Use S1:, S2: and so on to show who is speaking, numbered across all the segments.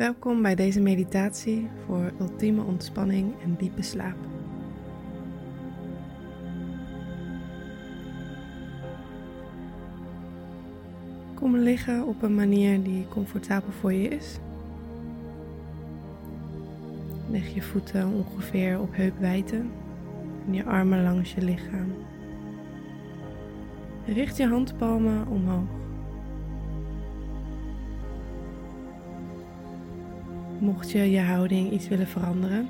S1: Welkom bij deze meditatie voor ultieme ontspanning en diepe slaap. Kom liggen op een manier die comfortabel voor je is. Leg je voeten ongeveer op heupwijdte en je armen langs je lichaam. Richt je handpalmen omhoog. Mocht je je houding iets willen veranderen,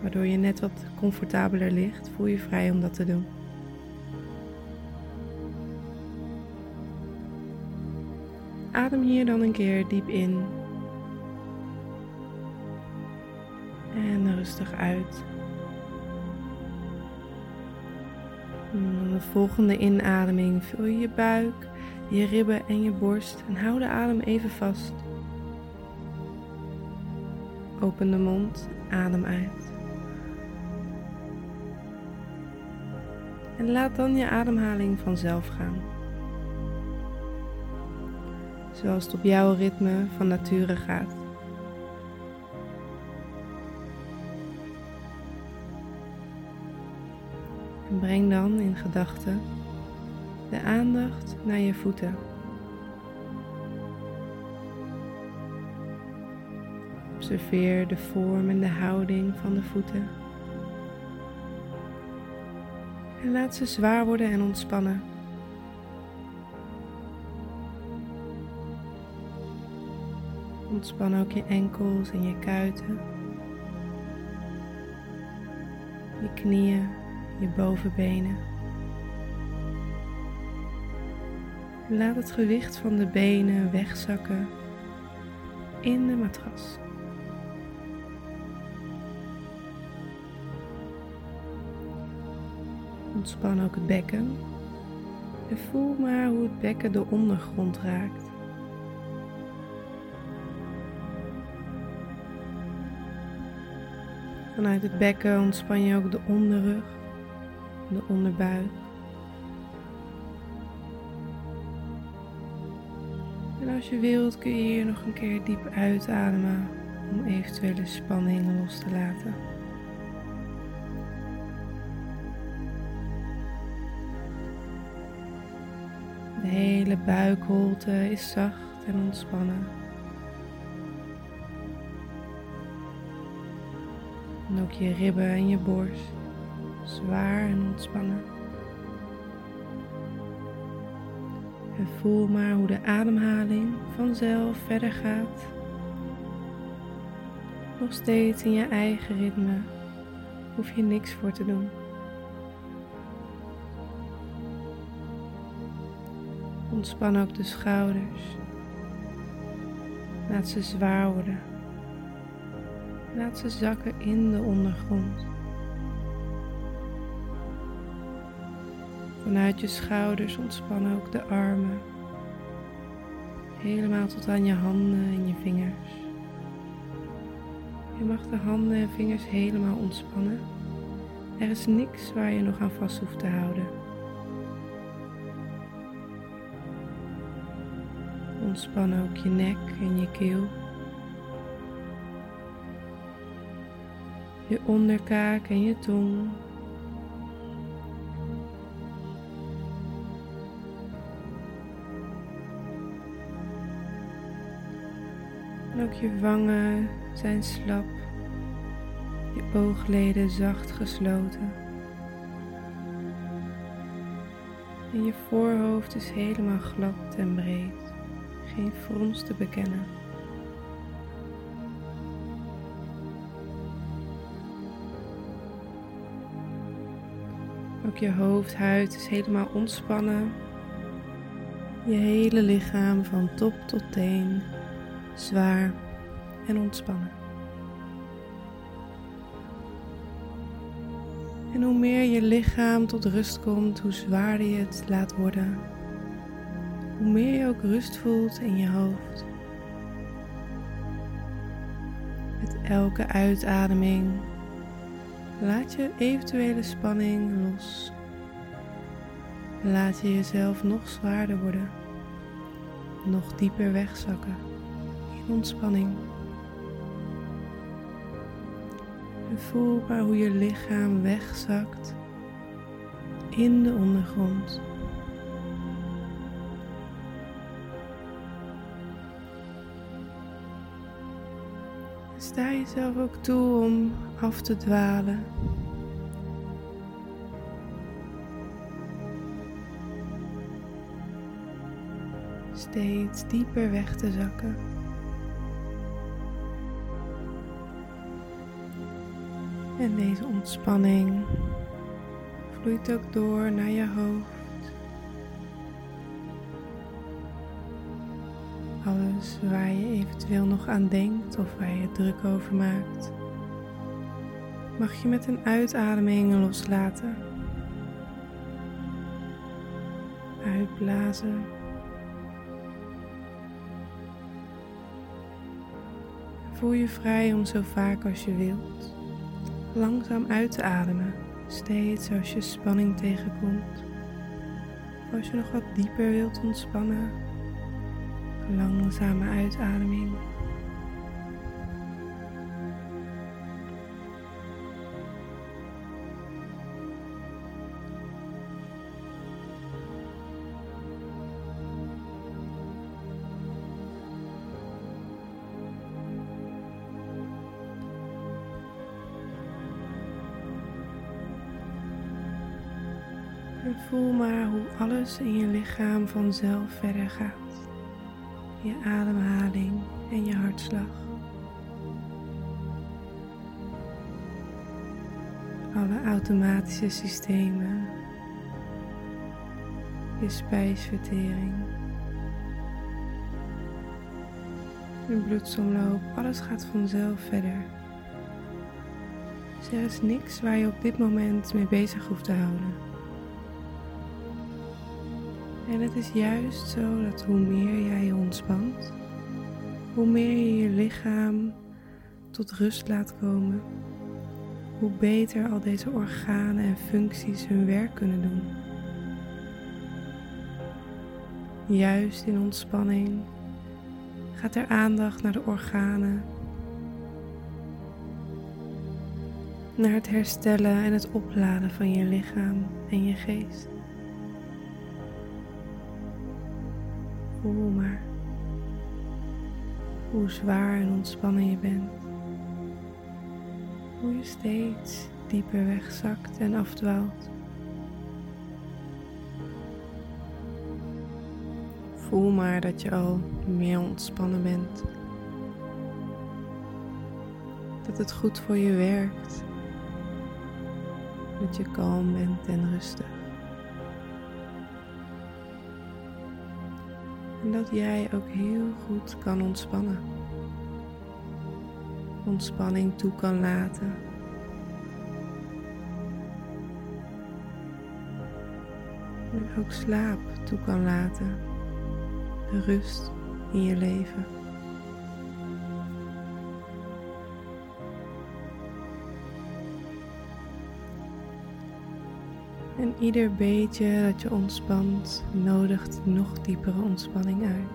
S1: waardoor je net wat comfortabeler ligt, voel je vrij om dat te doen. Adem hier dan een keer diep in en rustig uit. De volgende inademing vul je je buik, je ribben en je borst en hou de adem even vast. Open de mond, adem uit. En laat dan je ademhaling vanzelf gaan. Zoals het op jouw ritme van nature gaat. En breng dan in gedachten de aandacht naar je voeten. Observeer de vorm en de houding van de voeten. En laat ze zwaar worden en ontspannen. Ontspan ook je enkels en je kuiten. Je knieën, je bovenbenen. Laat het gewicht van de benen wegzakken in de matras. Ontspan ook het bekken en voel maar hoe het bekken de ondergrond raakt. Vanuit het bekken ontspan je ook de onderrug, de onderbuik. En als je wilt kun je hier nog een keer diep uitademen om eventuele spanning los te laten. Hele buikholte is zacht en ontspannen. En ook je ribben en je borst zwaar en ontspannen. En voel maar hoe de ademhaling vanzelf verder gaat. Nog steeds in je eigen ritme, hoef je niks voor te doen. Ontspan ook de schouders. Laat ze zwaar worden. Laat ze zakken in de ondergrond. Vanuit je schouders ontspan ook de armen. Helemaal tot aan je handen en je vingers. Je mag de handen en vingers helemaal ontspannen. Er is niks waar je nog aan vast hoeft te houden. Ontspan ook je nek en je keel. Je onderkaak en je tong. En ook je wangen zijn slap. Je oogleden zacht gesloten. En je voorhoofd is helemaal glad en breed geen frons te bekennen. Ook je hoofdhuid is helemaal ontspannen. Je hele lichaam van top tot teen zwaar en ontspannen. En hoe meer je lichaam tot rust komt, hoe zwaarder je het laat worden hoe meer je ook rust voelt in je hoofd. Met elke uitademing laat je eventuele spanning los. Laat je jezelf nog zwaarder worden, nog dieper wegzakken in ontspanning. En voel maar hoe je lichaam wegzakt in de ondergrond. Sta jezelf ook toe om af te dwalen. Steeds dieper weg te zakken. En deze ontspanning vloeit ook door naar je hoofd. Waar je eventueel nog aan denkt of waar je druk over maakt, mag je met een uitademing loslaten. Uitblazen. Voel je vrij om zo vaak als je wilt langzaam uit te ademen, steeds als je spanning tegenkomt. Als je nog wat dieper wilt ontspannen, langzame uitademing. Voel maar hoe alles in je lichaam vanzelf verder gaat. Je ademhaling en je hartslag. Alle automatische systemen. Je spijsvertering. Je bloedsomloop, alles gaat vanzelf verder. Dus er is niks waar je op dit moment mee bezig hoeft te houden. En het is juist zo dat hoe meer jij je ontspant, hoe meer je je lichaam tot rust laat komen, hoe beter al deze organen en functies hun werk kunnen doen. Juist in ontspanning gaat er aandacht naar de organen, naar het herstellen en het opladen van je lichaam en je geest. Hoe zwaar en ontspannen je bent. Hoe je steeds dieper wegzakt en afdwaalt. Voel maar dat je al meer ontspannen bent. Dat het goed voor je werkt. Dat je kalm bent en rustig. En dat jij ook heel goed kan ontspannen. Ontspanning toe kan laten. En ook slaap toe kan laten. De rust in je leven. En ieder beetje dat je ontspant, nodigt nog diepere ontspanning uit.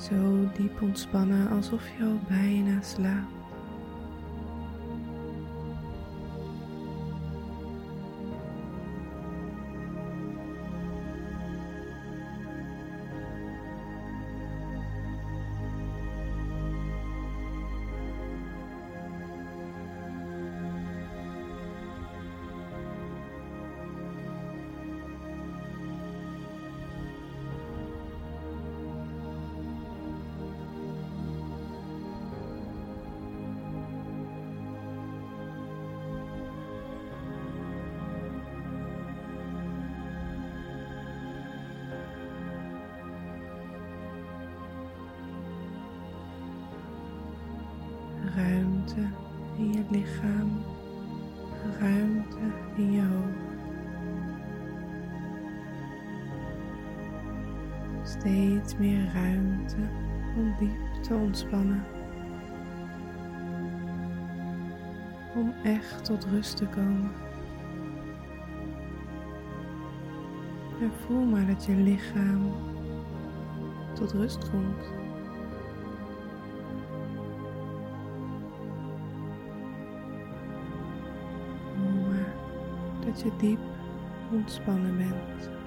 S1: Zo diep ontspannen alsof je al bijna slaapt. Ruimte in je lichaam, ruimte in je hoofd. Steeds meer ruimte om diep te ontspannen. Om echt tot rust te komen. En voel maar dat je lichaam tot rust komt. Je diep ontspannen bent.